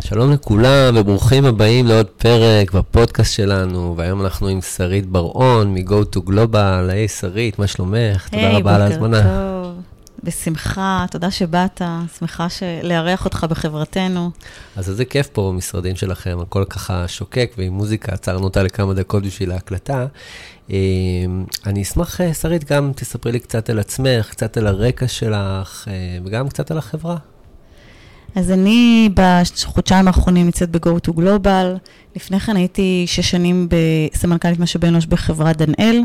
שלום לכולם וברוכים הבאים לעוד פרק בפודקאסט שלנו, והיום אנחנו עם שרית בר-און מ-Go to Global. היי שרית, מה שלומך? Hey, תודה רבה על ההזמנה. היי, בוקר טוב. בשמחה, תודה שבאת, שמחה לארח אותך בחברתנו. אז איזה כיף פה במשרדים שלכם, הכל ככה שוקק ועם מוזיקה, עצרנו אותה לכמה דקות בשביל ההקלטה. אה, אני אשמח, אה, שרית, גם תספרי לי קצת על עצמך, קצת על הרקע שלך, אה, וגם קצת על החברה. אז אני בחודשיים האחרונים נמצאת ב-Go to Global. לפני כן הייתי שש שנים בסמנכ"לית משאבי אנוש בחברת דנאל.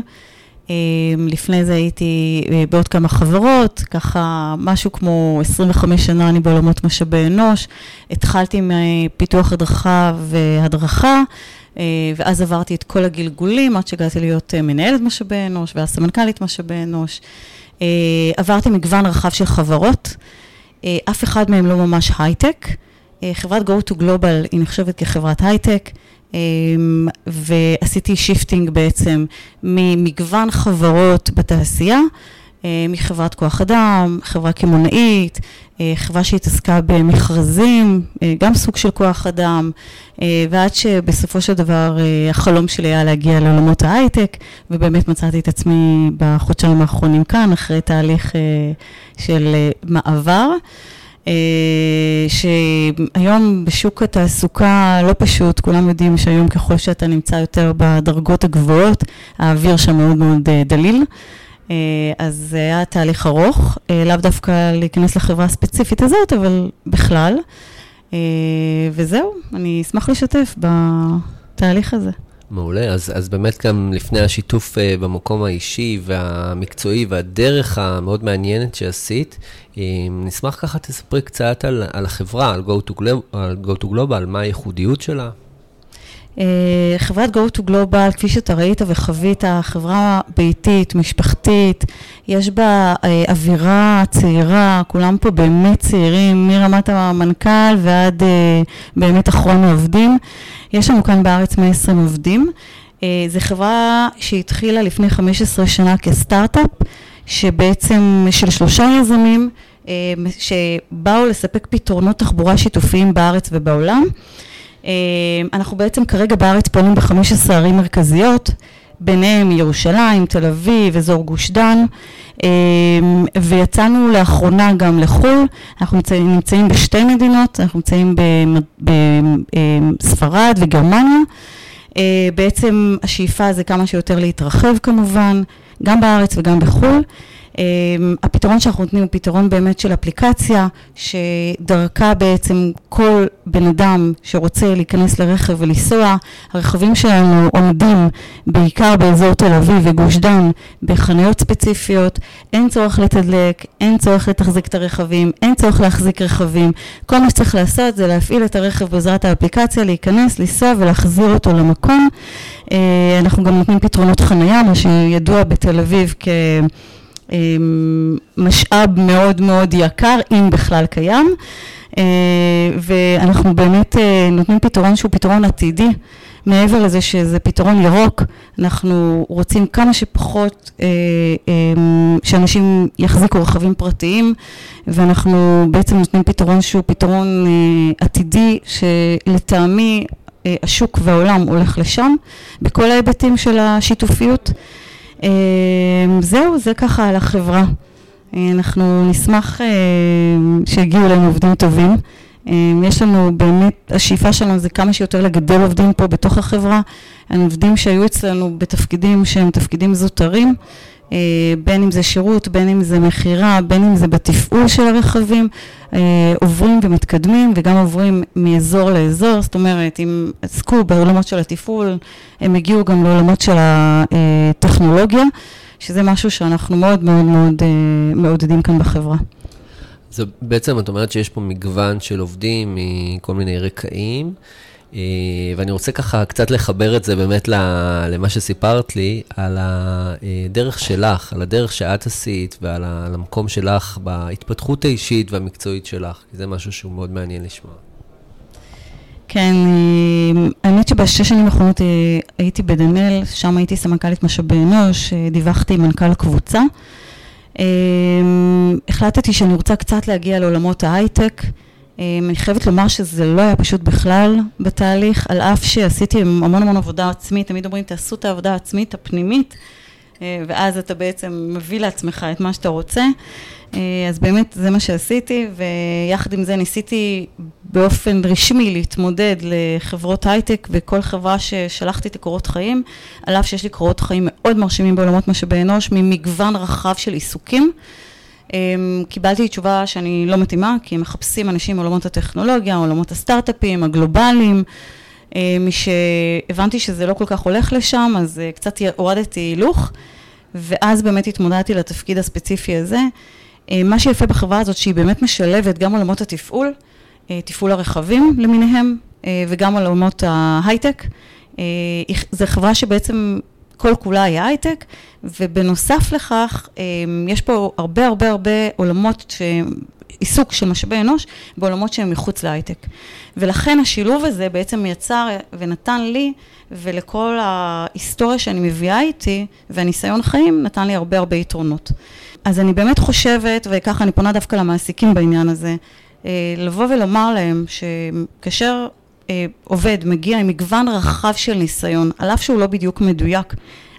לפני זה הייתי בעוד כמה חברות, ככה משהו כמו 25 שנה אני בעולמות משאבי אנוש. התחלתי עם פיתוח הדרכה והדרכה, ואז עברתי את כל הגלגולים עד שהגעתי להיות מנהלת משאבי אנוש ואז סמנכ"לית משאבי אנוש. עברתי מגוון רחב של חברות. אף אחד מהם לא ממש הייטק. חברת Go to Global היא נחשבת כחברת הייטק, ועשיתי shifting בעצם ממגוון חברות בתעשייה, מחברת כוח אדם, חברה קמעונאית, חברה שהתעסקה במכרזים, גם סוג של כוח אדם, ועד שבסופו של דבר החלום שלי היה להגיע לעולמות ההייטק, ובאמת מצאתי את עצמי בחודשיים האחרונים כאן, אחרי תהליך של מעבר. שהיום בשוק התעסוקה לא פשוט, כולם יודעים שהיום ככל שאתה נמצא יותר בדרגות הגבוהות, האוויר שם מאוד מאוד דליל. אז זה היה תהליך ארוך, לאו דווקא להיכנס לחברה הספציפית הזאת, אבל בכלל. וזהו, אני אשמח לשתף בתהליך הזה. מעולה, אז, אז באמת גם לפני השיתוף uh, במקום האישי והמקצועי והדרך המאוד מעניינת שעשית, um, נשמח ככה תספרי קצת על, על החברה, על Go to, Global, על Go to Global, מה הייחודיות שלה. Uh, חברת Go to Global, כפי שאתה ראית וחווית, חברה ביתית, משפחתית, יש בה uh, אווירה צעירה, כולם פה באמת צעירים, מרמת המנכ"ל ועד uh, באמת אחרון העובדים. יש לנו כאן בארץ 120 עובדים. זו חברה שהתחילה לפני 15 שנה כסטארט-אפ, שבעצם של שלושה יזמים, שבאו לספק פתרונות תחבורה שיתופיים בארץ ובעולם. אנחנו בעצם כרגע בארץ פועלים ב-15 ערים מרכזיות, ביניהם ירושלים, תל אביב, אזור גוש דן, ויצאנו לאחרונה גם לחו"ל, אנחנו נמצאים, נמצאים בשתי מדינות, אנחנו נמצאים בספרד וגרמניה, בעצם השאיפה זה כמה שיותר להתרחב כמובן, גם בארץ וגם בחו"ל. הפתרון שאנחנו נותנים הוא פתרון באמת של אפליקציה, שדרכה בעצם כל בן אדם שרוצה להיכנס לרכב ולנסוע, הרכבים שלנו עומדים בעיקר באזור תל אביב וגוש דן בחניות ספציפיות, אין צורך לתדלק, אין צורך לתחזיק את הרכבים, אין צורך להחזיק רכבים, כל מה שצריך לעשות זה להפעיל את הרכב בעזרת האפליקציה, להיכנס, לנסוע ולהחזיר אותו למקום. אנחנו גם נותנים פתרונות חנייה, מה שידוע בתל אביב כ... משאב מאוד מאוד יקר, אם בכלל קיים, ואנחנו באמת נותנים פתרון שהוא פתרון עתידי. מעבר לזה שזה פתרון ירוק, אנחנו רוצים כמה שפחות שאנשים יחזיקו רכבים פרטיים, ואנחנו בעצם נותנים פתרון שהוא פתרון עתידי, שלטעמי השוק והעולם הולך לשם, בכל ההיבטים של השיתופיות. זהו, זה ככה על החברה. אנחנו נשמח שיגיעו אלינו עובדים טובים. יש לנו באמת, השאיפה שלנו זה כמה שיותר לגדל עובדים פה בתוך החברה. עובדים שהיו אצלנו בתפקידים שהם תפקידים זוטרים, בין אם זה שירות, בין אם זה מכירה, בין אם זה בתפעול של הרכבים, עוברים ומתקדמים וגם עוברים מאזור לאזור, זאת אומרת, אם עסקו בעולמות של התפעול, הם הגיעו גם לעולמות של הטכנולוגיה, שזה משהו שאנחנו מאוד מאוד מאוד מעודדים כאן בחברה. זה בעצם, את אומרת שיש פה מגוון של עובדים מכל מיני רקעים. ואני רוצה ככה קצת לחבר את זה באמת למה שסיפרת לי, על הדרך שלך, על הדרך שאת עשית ועל המקום שלך בהתפתחות האישית והמקצועית שלך, כי זה משהו שהוא מאוד מעניין לשמוע. כן, האמת שבשש שנים האחרונות הייתי בדנאל, שם הייתי סמנכ"לית משאבי אנוש, דיווחתי עם מנכ"ל הקבוצה. החלטתי שאני רוצה קצת להגיע לעולמות ההייטק. אני חייבת לומר שזה לא היה פשוט בכלל בתהליך, על אף שעשיתי המון המון עבודה עצמית, תמיד אומרים תעשו את העבודה העצמית הפנימית, ואז אתה בעצם מביא לעצמך את מה שאתה רוצה. אז באמת זה מה שעשיתי, ויחד עם זה ניסיתי באופן רשמי להתמודד לחברות הייטק בכל חברה ששלחתי את הקורות חיים, על אף שיש לי קורות חיים מאוד מרשימים בעולמות משאבי אנוש, ממגוון רחב של עיסוקים. קיבלתי תשובה שאני לא מתאימה, כי הם מחפשים אנשים מעולמות הטכנולוגיה, עולמות הסטארט-אפים, הגלובליים. משהבנתי שזה לא כל כך הולך לשם, אז קצת הורדתי הילוך, ואז באמת התמודדתי לתפקיד הספציפי הזה. מה שיפה בחברה הזאת, שהיא באמת משלבת גם עולמות התפעול, תפעול הרכבים למיניהם, וגם עולמות ההייטק. זו חברה שבעצם כל כולה היא הייטק, ובנוסף לכך, יש פה הרבה הרבה הרבה עולמות, עיסוק של משאבי אנוש, בעולמות שהם מחוץ להייטק. ולכן השילוב הזה בעצם יצר ונתן לי, ולכל ההיסטוריה שאני מביאה איתי, והניסיון חיים, נתן לי הרבה הרבה יתרונות. אז אני באמת חושבת, וככה אני פונה דווקא למעסיקים בעניין הזה, לבוא ולומר להם שכאשר עובד מגיע עם מגוון רחב של ניסיון, על אף שהוא לא בדיוק מדויק,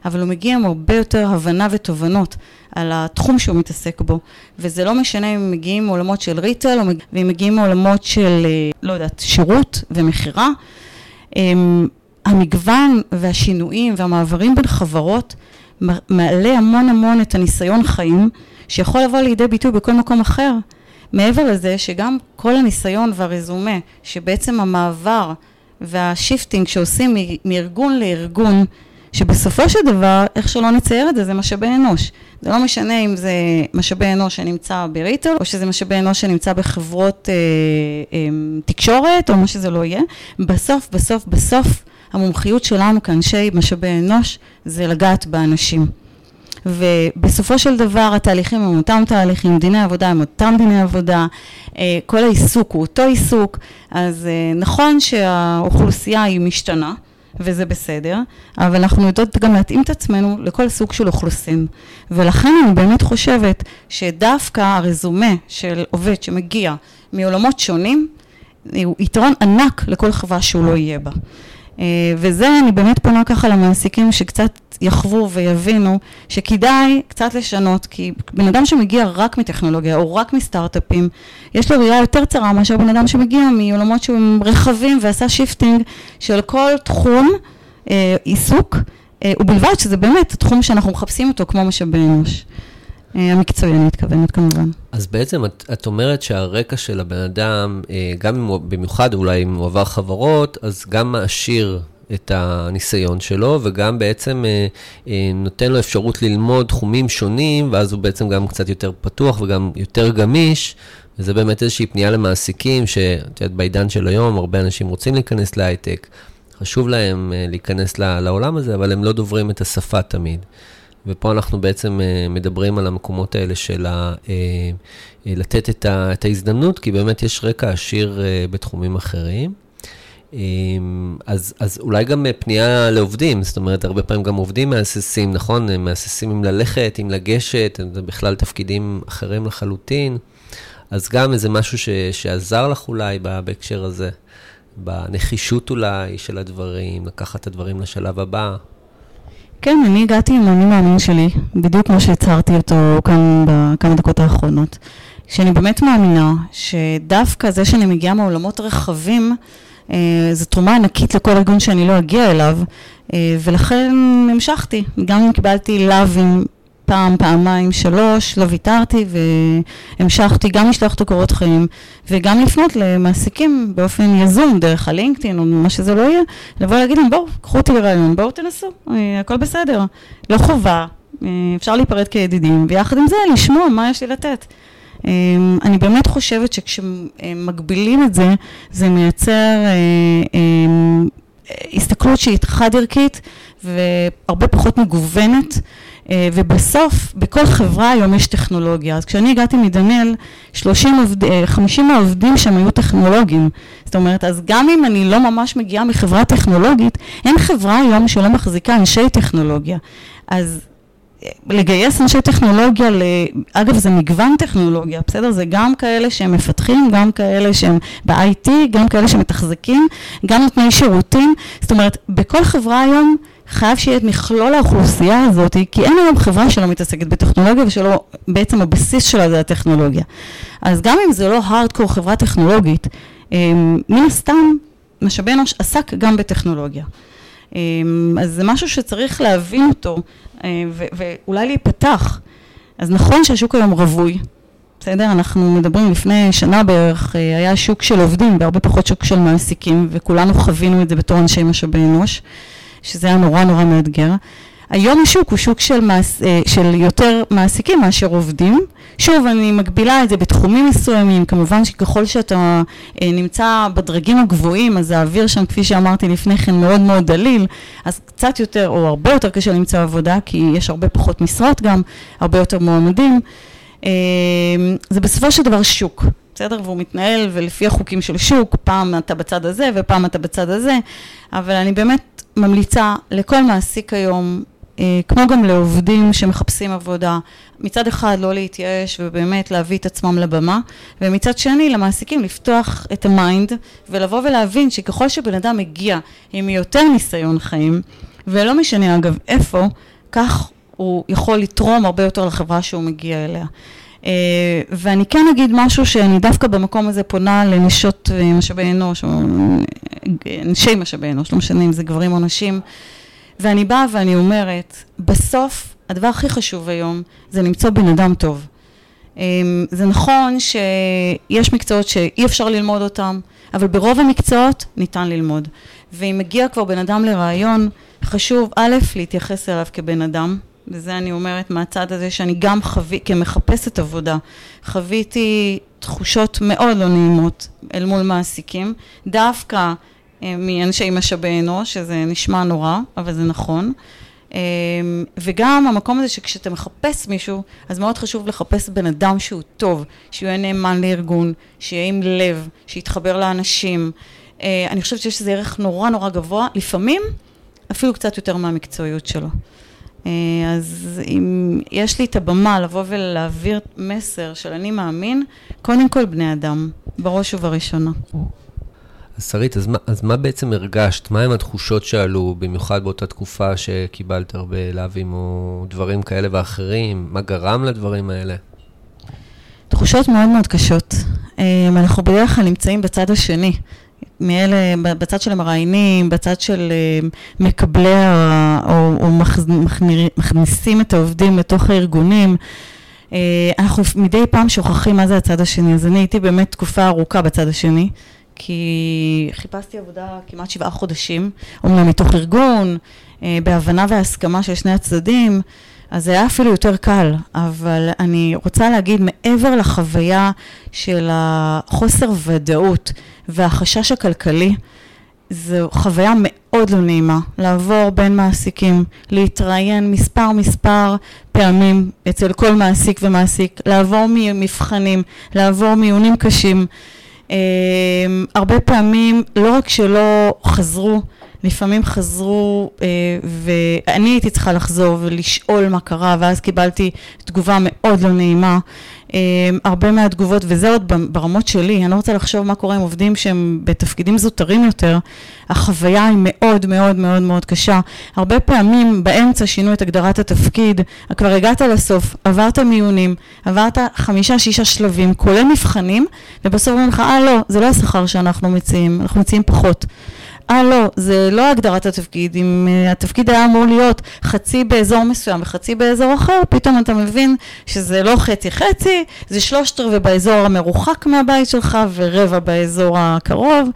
אבל הוא מגיע עם הרבה יותר הבנה ותובנות על התחום שהוא מתעסק בו, וזה לא משנה אם מגיעים מעולמות של ריטל, או אם מגיעים מעולמות של, לא יודעת, שירות ומכירה. המגוון והשינויים והמעברים בין חברות מעלה המון המון את הניסיון חיים, שיכול לבוא לידי ביטוי בכל מקום אחר. מעבר לזה שגם כל הניסיון והרזומה, שבעצם המעבר וה shifting שעושים מארגון לארגון, שבסופו של דבר, איך שלא נצייר את זה, זה משאבי אנוש. זה לא משנה אם זה משאבי אנוש שנמצא ב retail, או שזה משאבי אנוש שנמצא בחברות אה, אה, תקשורת, או מה שזה לא יהיה. בסוף, בסוף, בסוף, המומחיות שלנו כאנשי משאבי אנוש, זה לגעת באנשים. ובסופו של דבר התהליכים הם אותם תהליכים, דיני עבודה הם אותם דיני עבודה, כל העיסוק הוא אותו עיסוק, אז נכון שהאוכלוסייה היא משתנה, וזה בסדר, אבל אנחנו יודעות גם להתאים את עצמנו לכל סוג של אוכלוסין. ולכן אני באמת חושבת שדווקא הרזומה של עובד שמגיע מעולמות שונים, הוא יתרון ענק לכל חברה שהוא לא יהיה בה. וזה אני באמת פונה ככה למעסיקים שקצת יחוו ויבינו שכדאי קצת לשנות, כי בן אדם שמגיע רק מטכנולוגיה או רק מסטארט-אפים, יש לו ראייה יותר צרה מאשר בן אדם שמגיע מעולמות שהם רחבים ועשה shifting של כל תחום אה, עיסוק, אה, ובלבד שזה באמת התחום שאנחנו מחפשים אותו כמו משאבי אנוש. המקצועי, אני מתכוונת כמובן. אז בעצם את, את אומרת שהרקע של הבן אדם, גם אם הוא, במיוחד אולי אם הוא עבר חברות, אז גם מעשיר את הניסיון שלו, וגם בעצם נותן לו אפשרות ללמוד תחומים שונים, ואז הוא בעצם גם קצת יותר פתוח וגם יותר גמיש, וזה באמת איזושהי פנייה למעסיקים, שאת יודעת, בעידן של היום, הרבה אנשים רוצים להיכנס להייטק, חשוב להם להיכנס לעולם הזה, אבל הם לא דוברים את השפה תמיד. ופה אנחנו בעצם מדברים על המקומות האלה של לתת את ההזדמנות, כי באמת יש רקע עשיר בתחומים אחרים. אז, אז אולי גם פנייה לעובדים, זאת אומרת, הרבה פעמים גם עובדים מהססים, נכון? הם מהססים אם ללכת, אם לגשת, זה בכלל תפקידים אחרים לחלוטין. אז גם איזה משהו ש, שעזר לך אולי בהקשר הזה, בנחישות אולי של הדברים, לקחת את הדברים לשלב הבא. כן, אני הגעתי עם האני מאמין שלי, בדיוק כמו שהצהרתי אותו כאן בכמה דקות האחרונות. שאני באמת מאמינה שדווקא זה שאני מגיעה מעולמות רחבים, זו תרומה ענקית לכל ארגון שאני לא אגיע אליו, ולכן המשכתי. גם אם קיבלתי לאווים פעם, פעמיים, שלוש, לא ויתרתי והמשכתי גם לשלוח את הקורות חיים וגם לפנות למעסיקים באופן יזום, דרך הלינקדאין או מה שזה לא יהיה, לבוא להגיד להם בואו, קחו אותי לרעיון, בואו תנסו, הכל בסדר. לא חובה, אפשר להיפרד כידידים, ויחד עם זה לשמוע מה יש לי לתת. אני באמת חושבת שכשמגבילים את זה, זה מייצר הסתכלות שהיא חד-ערכית והרבה פחות מגוונת. ובסוף, בכל חברה היום יש טכנולוגיה. אז כשאני הגעתי מדניאל, 30 עובד, 50 מהעובדים שם היו טכנולוגים. זאת אומרת, אז גם אם אני לא ממש מגיעה מחברה טכנולוגית, אין חברה היום שלא מחזיקה אנשי טכנולוגיה. אז לגייס אנשי טכנולוגיה, אגב זה מגוון טכנולוגיה, בסדר? זה גם כאלה שהם מפתחים, גם כאלה שהם ב-IT, גם כאלה שמתחזקים, גם נותני שירותים, זאת אומרת, בכל חברה היום חייב שיהיה את מכלול האוכלוסייה הזאת, כי אין היום חברה שלא מתעסקת בטכנולוגיה ושלא, בעצם הבסיס שלה זה הטכנולוגיה. אז גם אם זה לא הארדקור חברה טכנולוגית, אמ, מן הסתם משאבי אנוש עסק גם בטכנולוגיה. אמ, אז זה משהו שצריך להבין אותו אה, ואולי להיפתח. אז נכון שהשוק היום רווי, בסדר? אנחנו מדברים לפני שנה בערך, אה, היה שוק של עובדים והרבה פחות שוק של מעסיקים, וכולנו חווינו את זה בתור אנשי משאבי אנוש, שזה היה נורא נורא מאתגר. היום השוק הוא שוק של, מעס, אה, של יותר מעסיקים מאשר עובדים. שוב, אני מגבילה את זה בתחומים מסוימים, כמובן שככל שאתה אה, נמצא בדרגים הגבוהים, אז האוויר שם, כפי שאמרתי לפני כן, מאוד מאוד דליל, אז קצת יותר, או הרבה יותר קשה למצוא עבודה, כי יש הרבה פחות משרות גם, הרבה יותר מועמדים. אה, זה בסופו של דבר שוק. בסדר? והוא מתנהל ולפי החוקים של שוק, פעם אתה בצד הזה ופעם אתה בצד הזה, אבל אני באמת ממליצה לכל מעסיק היום אה, כמו גם לעובדים שמחפשים עבודה, מצד אחד לא להתייאש ובאמת להביא את עצמם לבמה, ומצד שני למעסיקים לפתוח את ה mind ולבוא ולהבין שככל שבן אדם מגיע עם יותר ניסיון חיים, ולא משנה אגב איפה, כך הוא יכול לתרום הרבה יותר לחברה שהוא מגיע אליה. אה, ואני כן אגיד משהו שאני דווקא במקום הזה פונה לנשות משאבי אנוש, או אנשי משאבי אנוש, לא משנה אם זה גברים או נשים, ואני באה ואני אומרת, בסוף הדבר הכי חשוב היום זה למצוא בן אדם טוב. זה נכון שיש מקצועות שאי אפשר ללמוד אותם, אבל ברוב המקצועות ניתן ללמוד. ואם מגיע כבר בן אדם לרעיון, חשוב א', להתייחס אליו כבן אדם, וזה אני אומרת מהצד הזה שאני גם חווי, כמחפשת עבודה, חוויתי תחושות מאוד לא נעימות אל מול מעסיקים, דווקא אה, מאנשי משאבי אנוש, שזה נשמע נורא, אבל זה נכון. אה, וגם המקום הזה שכשאתה מחפש מישהו, אז מאוד חשוב לחפש בן אדם שהוא טוב, שיהיה נאמן לארגון, שיהיה עם לב, שיתחבר לאנשים. אה, אני חושבת שיש איזה ערך נורא נורא גבוה, לפעמים אפילו קצת יותר מהמקצועיות שלו. אז אם יש לי את הבמה לבוא ולהעביר מסר של אני מאמין, קודם כל בני אדם, בראש ובראשונה. אז שרית, אז, אז מה בעצם הרגשת? מהם התחושות שעלו, במיוחד באותה תקופה שקיבלת הרבה לאווים או דברים כאלה ואחרים? מה גרם לדברים האלה? תחושות מאוד מאוד קשות. אמ, אנחנו בדרך כלל נמצאים בצד השני. מאלה, בצד של המראיינים, בצד של אמ, מקבלי או, או מכניסים את העובדים לתוך הארגונים. אה, אנחנו מדי פעם שוכחים מה זה הצד השני, אז אני הייתי באמת תקופה ארוכה בצד השני. כי חיפשתי עבודה כמעט שבעה חודשים, אומנם מתוך ארגון, אה, בהבנה והסכמה של שני הצדדים, אז זה היה אפילו יותר קל, אבל אני רוצה להגיד, מעבר לחוויה של החוסר ודאות והחשש הכלכלי, זו חוויה מאוד לא נעימה, לעבור בין מעסיקים, להתראיין מספר מספר פעמים אצל כל מעסיק ומעסיק, לעבור ממבחנים, לעבור מיונים קשים. אמ, הרבה פעמים לא רק שלא חזרו, לפעמים חזרו אה, ואני הייתי צריכה לחזור ולשאול מה קרה ואז קיבלתי תגובה מאוד לא נעימה. אה, הרבה מהתגובות, וזה עוד ברמות שלי, אני לא רוצה לחשוב מה קורה עם עובדים שהם בתפקידים זוטרים יותר, החוויה היא מאוד מאוד מאוד מאוד קשה. הרבה פעמים באמצע שינו את הגדרת התפקיד, כבר הגעת לסוף, עברת מיונים, עברת חמישה, שישה שלבים, כולל מבחנים, ובסוף אומרים לך, אה לא, זה לא השכר שאנחנו מציעים, אנחנו מציעים פחות. אה לא, זה לא הגדרת התפקיד, אם uh, התפקיד היה אמור להיות חצי באזור מסוים וחצי באזור אחר, פתאום אתה מבין שזה לא חצי חצי, זה שלושת רבעי באזור המרוחק מהבית שלך ורבע באזור הקרוב.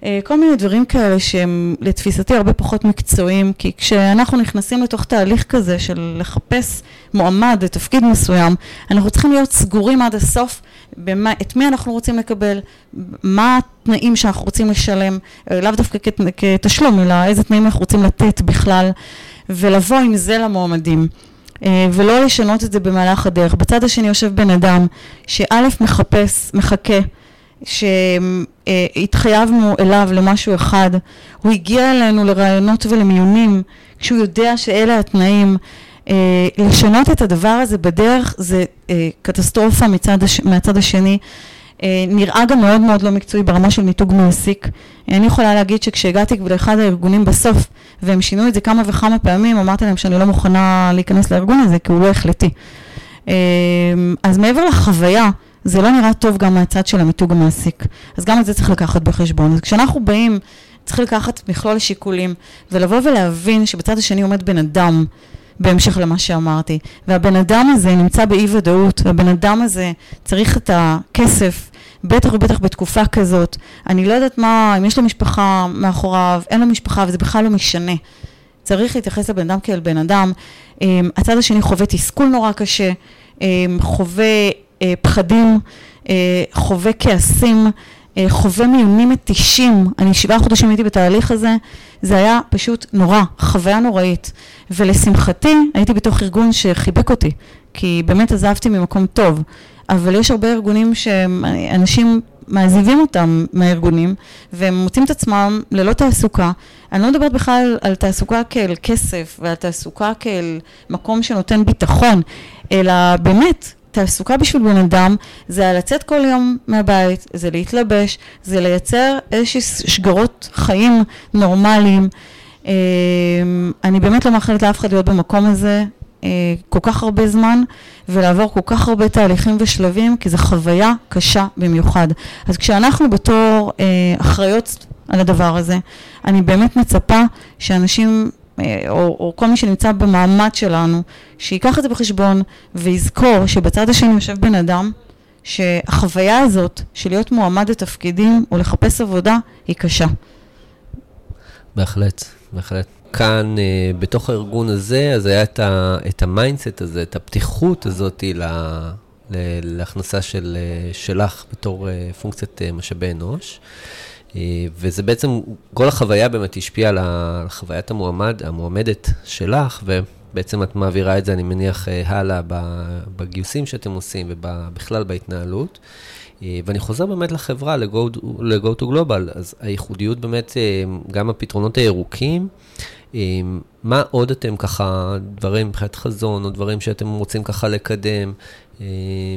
Uh, כל מיני דברים כאלה שהם לתפיסתי הרבה פחות מקצועיים, כי כשאנחנו נכנסים לתוך תהליך כזה של לחפש מועמד לתפקיד מסוים, אנחנו צריכים להיות סגורים עד הסוף במה, את מי אנחנו רוצים לקבל, מה התנאים שאנחנו רוצים לשלם, אה, לאו דווקא כת, כתשלום, אלא איזה תנאים אנחנו רוצים לתת בכלל, ולבוא עם זה למועמדים. אה, ולא לשנות את זה במהלך הדרך. בצד השני יושב בן אדם שא' מחפש, מחכה, שהתחייבנו אליו למשהו אחד, הוא הגיע אלינו לרעיונות ולמיונים כשהוא יודע שאלה התנאים, אה, לשנות את הדבר הזה בדרך זה אה, קטסטרופה מצד הש... מהצד השני. אה, נראה גם מאוד מאוד לא מקצועי ברמה של מיתוג מעסיק. אני יכולה להגיד שכשהגעתי לאחד הארגונים בסוף, והם שינו את זה כמה וכמה פעמים, אמרתי להם שאני לא מוכנה להיכנס לארגון הזה, כי הוא לא החלטי. אז מעבר לחוויה, זה לא נראה טוב גם מהצד של המיתוג המעסיק. אז גם את זה צריך לקחת בחשבון. אז כשאנחנו באים, צריך לקחת מכלול השיקולים, ולבוא ולהבין שבצד השני עומד בן אדם, בהמשך למה שאמרתי. והבן אדם הזה נמצא באי ודאות, והבן אדם הזה צריך את הכסף, בטח ובטח בתקופה כזאת. אני לא יודעת מה, אם יש לו משפחה מאחוריו, אין לו משפחה, וזה בכלל לא משנה. צריך להתייחס לבן אדם כאל בן אדם. אמ, הצד השני חווה תסכול נורא קשה, אמ, חווה אה, פחדים, אה, חווה כעסים, חווה מיונים מתישים. אני שבעה חודשים הייתי בתהליך הזה, זה היה פשוט נורא, חוויה נוראית. ולשמחתי, הייתי בתוך ארגון שחיבק אותי, כי באמת עזבתי ממקום טוב. אבל יש הרבה ארגונים שאנשים מעזיבים אותם מהארגונים, והם מוצאים את עצמם ללא תעסוקה. אני לא מדברת בכלל על תעסוקה כאל כסף ועל תעסוקה כאל מקום שנותן ביטחון, אלא באמת, תעסוקה בשביל בן אדם זה לצאת כל יום מהבית, זה להתלבש, זה לייצר איזושהי שגרות חיים נורמליים. אמ, אני באמת לא מאחלת לאף אחד להיות במקום הזה אה, כל כך הרבה זמן ולעבור כל כך הרבה תהליכים ושלבים, כי זו חוויה קשה במיוחד. אז כשאנחנו בתור אה, אחראיות על הדבר הזה, אני באמת מצפה שאנשים או, או כל מי שנמצא במעמד שלנו, שייקח את זה בחשבון ויזכור שבצד השני יושב בן אדם, שהחוויה הזאת של להיות מועמד לתפקידים או לחפש עבודה היא קשה. בהחלט, בהחלט. כאן, אה, בתוך הארגון הזה, אז היה את, ה, את ה mindset הזה, את הפתיחות הזאת ל, להכנסה של, אה, שלך בתור אה, פונקציית אה, משאבי אנוש. אה, וזה בעצם, כל החוויה באמת השפיעה על חוויית המועמד, המועמדת שלך, ובעצם את מעבירה את זה, אני מניח, אה, הלאה בגיוסים שאתם עושים ובכלל בהתנהלות. אה, ואני חוזר באמת לחברה, ל-Go to Global, אז הייחודיות באמת, גם הפתרונות הירוקים, מה עוד אתם ככה, דברים מבחינת חזון, או דברים שאתם רוצים ככה לקדם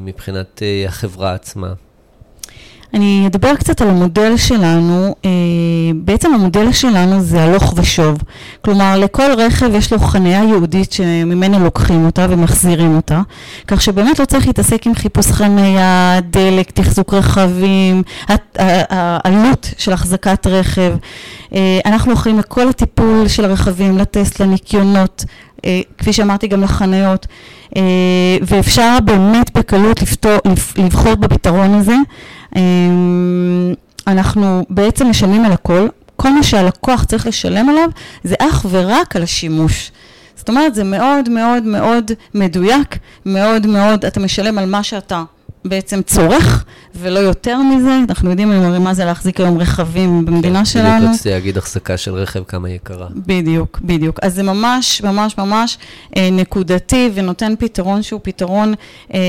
מבחינת החברה עצמה? אני אדבר קצת על המודל שלנו. אה, בעצם המודל שלנו זה הלוך ושוב. כלומר, לכל רכב יש לו חניה ייעודית שממנו לוקחים אותה ומחזירים אותה, כך שבאמת לא צריך להתעסק עם חיפוש חניה, דלק, תחזוק רכבים, העלות של החזקת רכב. אה, אנחנו אחראים לכל הטיפול של הרכבים, לטסט, לניקיונות, כפי שאמרתי גם לחניות, ואפשר באמת בקלות לפתור, לבחור בפתרון הזה. אמ, אנחנו בעצם משלמים על הכל, כל מה שהלקוח צריך לשלם עליו זה אך ורק על השימוש. זאת אומרת, זה מאוד מאוד מאוד מדויק, מאוד מאוד, אתה משלם על מה שאתה בעצם צורך, ולא יותר מזה. אנחנו יודעים הרי מה זה להחזיק היום רכבים במדינה כן, שלנו. בדיוק רציתי להגיד החזקה של רכב, כמה יקרה. בדיוק, בדיוק. אז זה ממש, ממש, ממש אה, נקודתי, ונותן פתרון שהוא פתרון אה,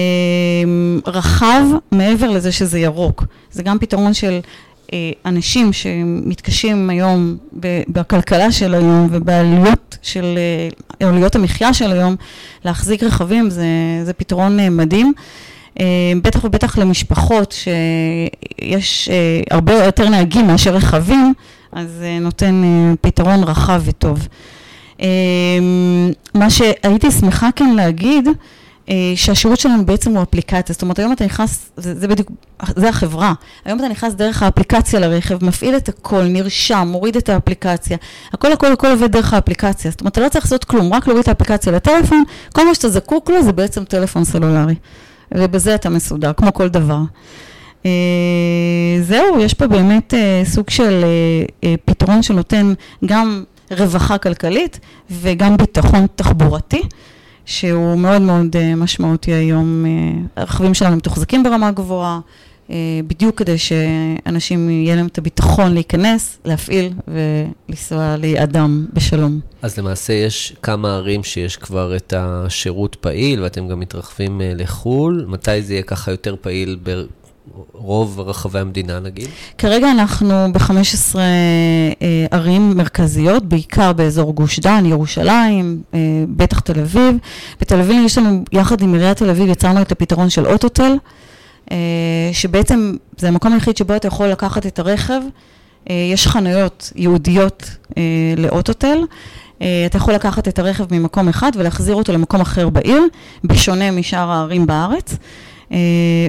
רחב, מעבר לזה שזה ירוק. זה גם פתרון של... אה, אנשים שמתקשים היום בכלכלה של היום ובעלויות של, אה, עלויות המחיה של היום, להחזיק רכבים זה, זה פתרון אה, מדהים. אה, בטח ובטח למשפחות שיש אה, הרבה יותר נהגים מאשר רכבים, אז אה, נותן פתרון רחב וטוב. מה שהייתי שמחה כן להגיד, שהשירות שלנו בעצם הוא אפליקציה, זאת אומרת היום אתה נכנס, זה, זה בדיוק, זה החברה, היום אתה נכנס דרך האפליקציה לרכב, מפעיל את הכל, נרשם, מוריד את האפליקציה, הכל הכל הכל עובד דרך האפליקציה, זאת אומרת אתה לא צריך לעשות כלום, רק להוריד את האפליקציה לטלפון, כל מה שאתה זקוק לו זה בעצם טלפון סלולרי. ובזה אתה מסודר, כמו כל דבר. Uh, זהו, יש פה באמת uh, סוג של uh, פתרון שנותן גם רווחה כלכלית וגם ביטחון תחבורתי, שהוא מאוד מאוד משמעותי היום. הרכבים שלנו מתוחזקים ברמה גבוהה, בדיוק כדי שאנשים יהיה להם את הביטחון להיכנס, להפעיל ולנסוע ליעדם בשלום. אז למעשה יש כמה ערים שיש כבר את השירות פעיל, ואתם גם מתרחבים אה, לחו"ל. מתי זה יהיה ככה יותר פעיל ב... רוב רחבי המדינה נגיד? כרגע אנחנו ב-15 אה, ערים מרכזיות, בעיקר באזור גוש דן, ירושלים, אה, בטח תל אביב. בתל אביב יש לנו, יחד עם עיריית תל אביב, יצרנו את הפתרון של אוטוטל, אה, שבעצם זה המקום היחיד שבו אתה יכול לקחת את הרכב. יש חנויות ייעודיות לאוטוטל. אתה יכול לקחת את הרכב ממקום אחד ולהחזיר אותו למקום אחר בעיר, בשונה משאר הערים בארץ. אה,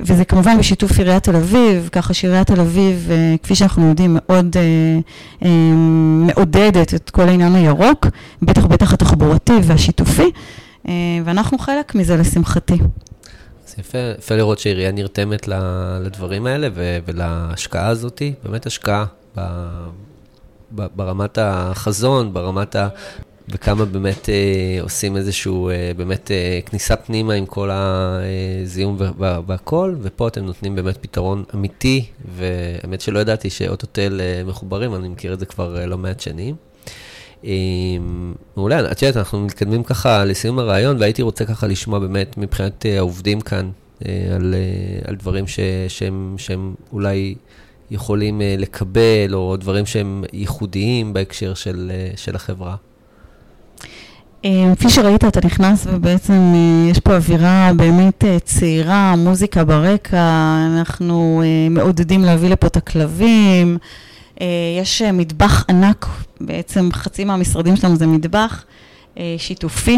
וזה כמובן בשיתוף עיריית תל אביב, ככה שעיריית תל אביב, אה, כפי שאנחנו יודעים, מאוד אה, מעודדת את כל העניין הירוק, בטח בטח התחבורתי והשיתופי, ואנחנו חלק מזה לשמחתי. יפה, יפה לראות שהעירייה נרתמת לדברים האלה ולהשקעה הזאת, באמת השקעה ברמת החזון, ברמת וכמה באמת אה, עושים איזשהו, אה, באמת אה, כניסה פנימה עם כל הזיהום והכל, ופה אתם נותנים באמת פתרון אמיתי, והאמת שלא ידעתי שאוטוטל אה, מחוברים, אני מכיר את זה כבר אה, לא מעט שנים. אה, מעולה, את יודעת, אנחנו מתקדמים ככה לסיום הרעיון, והייתי רוצה ככה לשמוע באמת מבחינת אה, העובדים כאן, אה, על, אה, על דברים ש, שהם, שהם אולי... יכולים לקבל, או דברים שהם ייחודיים בהקשר של, של החברה. אה, כפי שראית, אתה נכנס ובעצם יש פה אווירה באמת צעירה, מוזיקה ברקע, אנחנו מעודדים להביא לפה את הכלבים, יש מטבח ענק, בעצם חצי מהמשרדים שלנו זה מטבח שיתופי.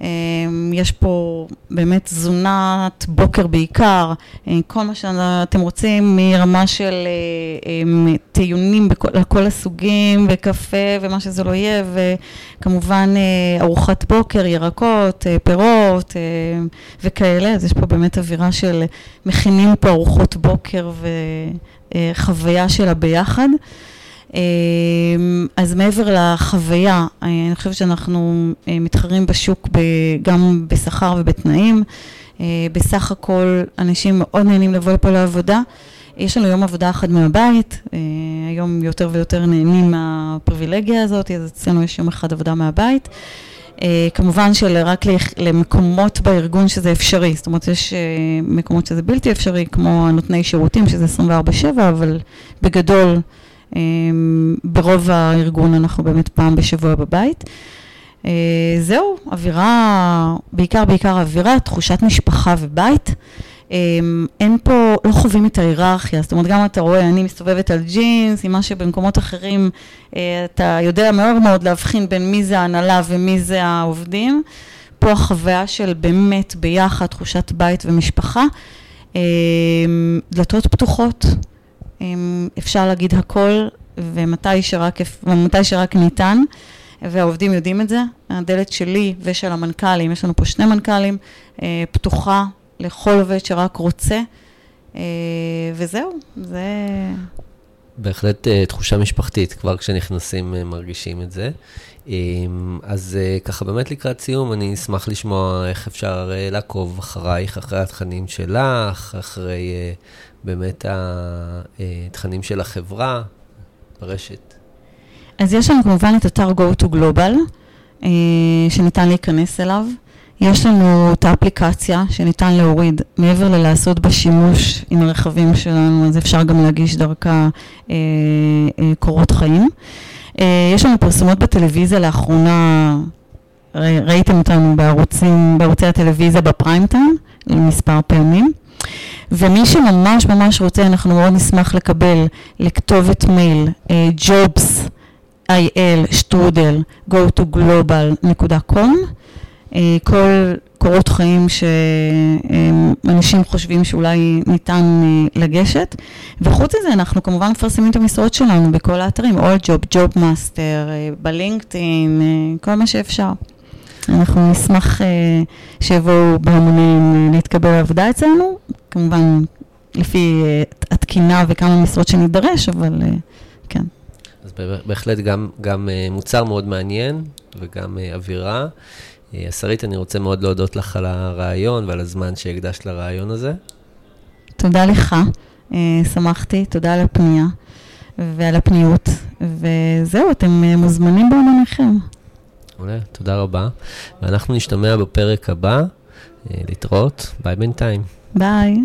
אמ, יש פה באמת תזונת בוקר בעיקר, אה, כל מה שאתם רוצים מרמה של אה, טיעונים על כל הסוגים וקפה ומה שזה לא יהיה וכמובן אה, ארוחת בוקר, ירקות, פירות וכאלה, אז יש פה באמת אווירה של מכינים פה ארוחות בוקר וחוויה של הביחד. אמ, אז מעבר לחוויה, אני חושבת שאנחנו אה, מתחרים בשוק גם בשכר ובתנאים. אה, בסך הכל אנשים מאוד נהנים לבוא לפה לעבודה. יש לנו יום עבודה אחד מהבית, אה, היום יותר ויותר נהנים מהפריבילגיה הזאת, אז אצלנו יש יום אחד עבודה מהבית. כמובן שרק למקומות בארגון שזה אפשרי, זאת אומרת יש מקומות שזה בלתי אפשרי, כמו נותני שירותים שזה 24/7, אבל בגדול ברוב הארגון אנחנו באמת פעם בשבוע בבית. אה, זהו, אווירה, בעיקר בעיקר אווירה, תחושת משפחה ובית. אמ, אין פה, לא חווים את ההיררכיה, זאת אומרת, גם אתה רואה, אני מסתובבת על ג'ינס, עם מה שבמקומות אחרים אה, אתה יודע מאוד מאוד להבחין בין מי זה ההנהלה ומי זה העובדים. פה החוויה של באמת ביחד, תחושת בית ומשפחה. אמ, דלתות פתוחות, אפשר להגיד הכל ומתי שרק, ומתי שרק ניתן, והעובדים יודעים את זה. הדלת שלי ושל המנכ"לים, יש לנו פה שני מנכ"לים, אה, פתוחה לכל עובד שרק רוצה, אה, וזהו, זה... בהחלט uh, תחושה משפחתית, כבר כשנכנסים uh, מרגישים את זה. Um, אז uh, ככה באמת לקראת סיום, אני אשמח לשמוע איך אפשר לעקוב אחרייך, אחרי התכנים שלך, אחרי באמת התכנים של החברה ברשת. אז יש לנו כמובן את אתר Go to Global, שניתן להיכנס אליו. יש לנו את האפליקציה שניתן להוריד, מעבר ללעשות בה שימוש עם הרכבים שלנו, אז אפשר גם להגיש דרכה אה, אה, קורות חיים. אה, יש לנו פרסומות בטלוויזיה לאחרונה, ראיתם אותנו בערוצים, בערוצי הטלוויזיה בפריים טיים, מספר פעמים. ומי שממש ממש רוצה, אנחנו מאוד נשמח לקבל לכתובת מייל, uh, jobs, il, שטרודל, go to global.com. אה, כל קורות חיים שאנשים חושבים שאולי ניתן אה, לגשת. וחוץ מזה, אנחנו כמובן מפרסמים את המשרות שלנו בכל האתרים, all job, job master, אה, בלינקדאין, כל מה שאפשר. אנחנו נשמח שיבואו בהמונים להתקבל לעבודה אצלנו, כמובן לפי התקינה וכמה משרות שנידרש, אבל כן. אז בהחלט גם, גם מוצר מאוד מעניין וגם אווירה. אה, שרית, אני רוצה מאוד להודות לך על הרעיון ועל הזמן שהקדשת לרעיון הזה. תודה לך, אה, שמחתי, תודה על הפנייה ועל הפניות, וזהו, אתם אה, מוזמנים בעמניכם. מעולה, תודה רבה. ואנחנו נשתמע בפרק הבא. להתראות, ביי בינתיים. ביי.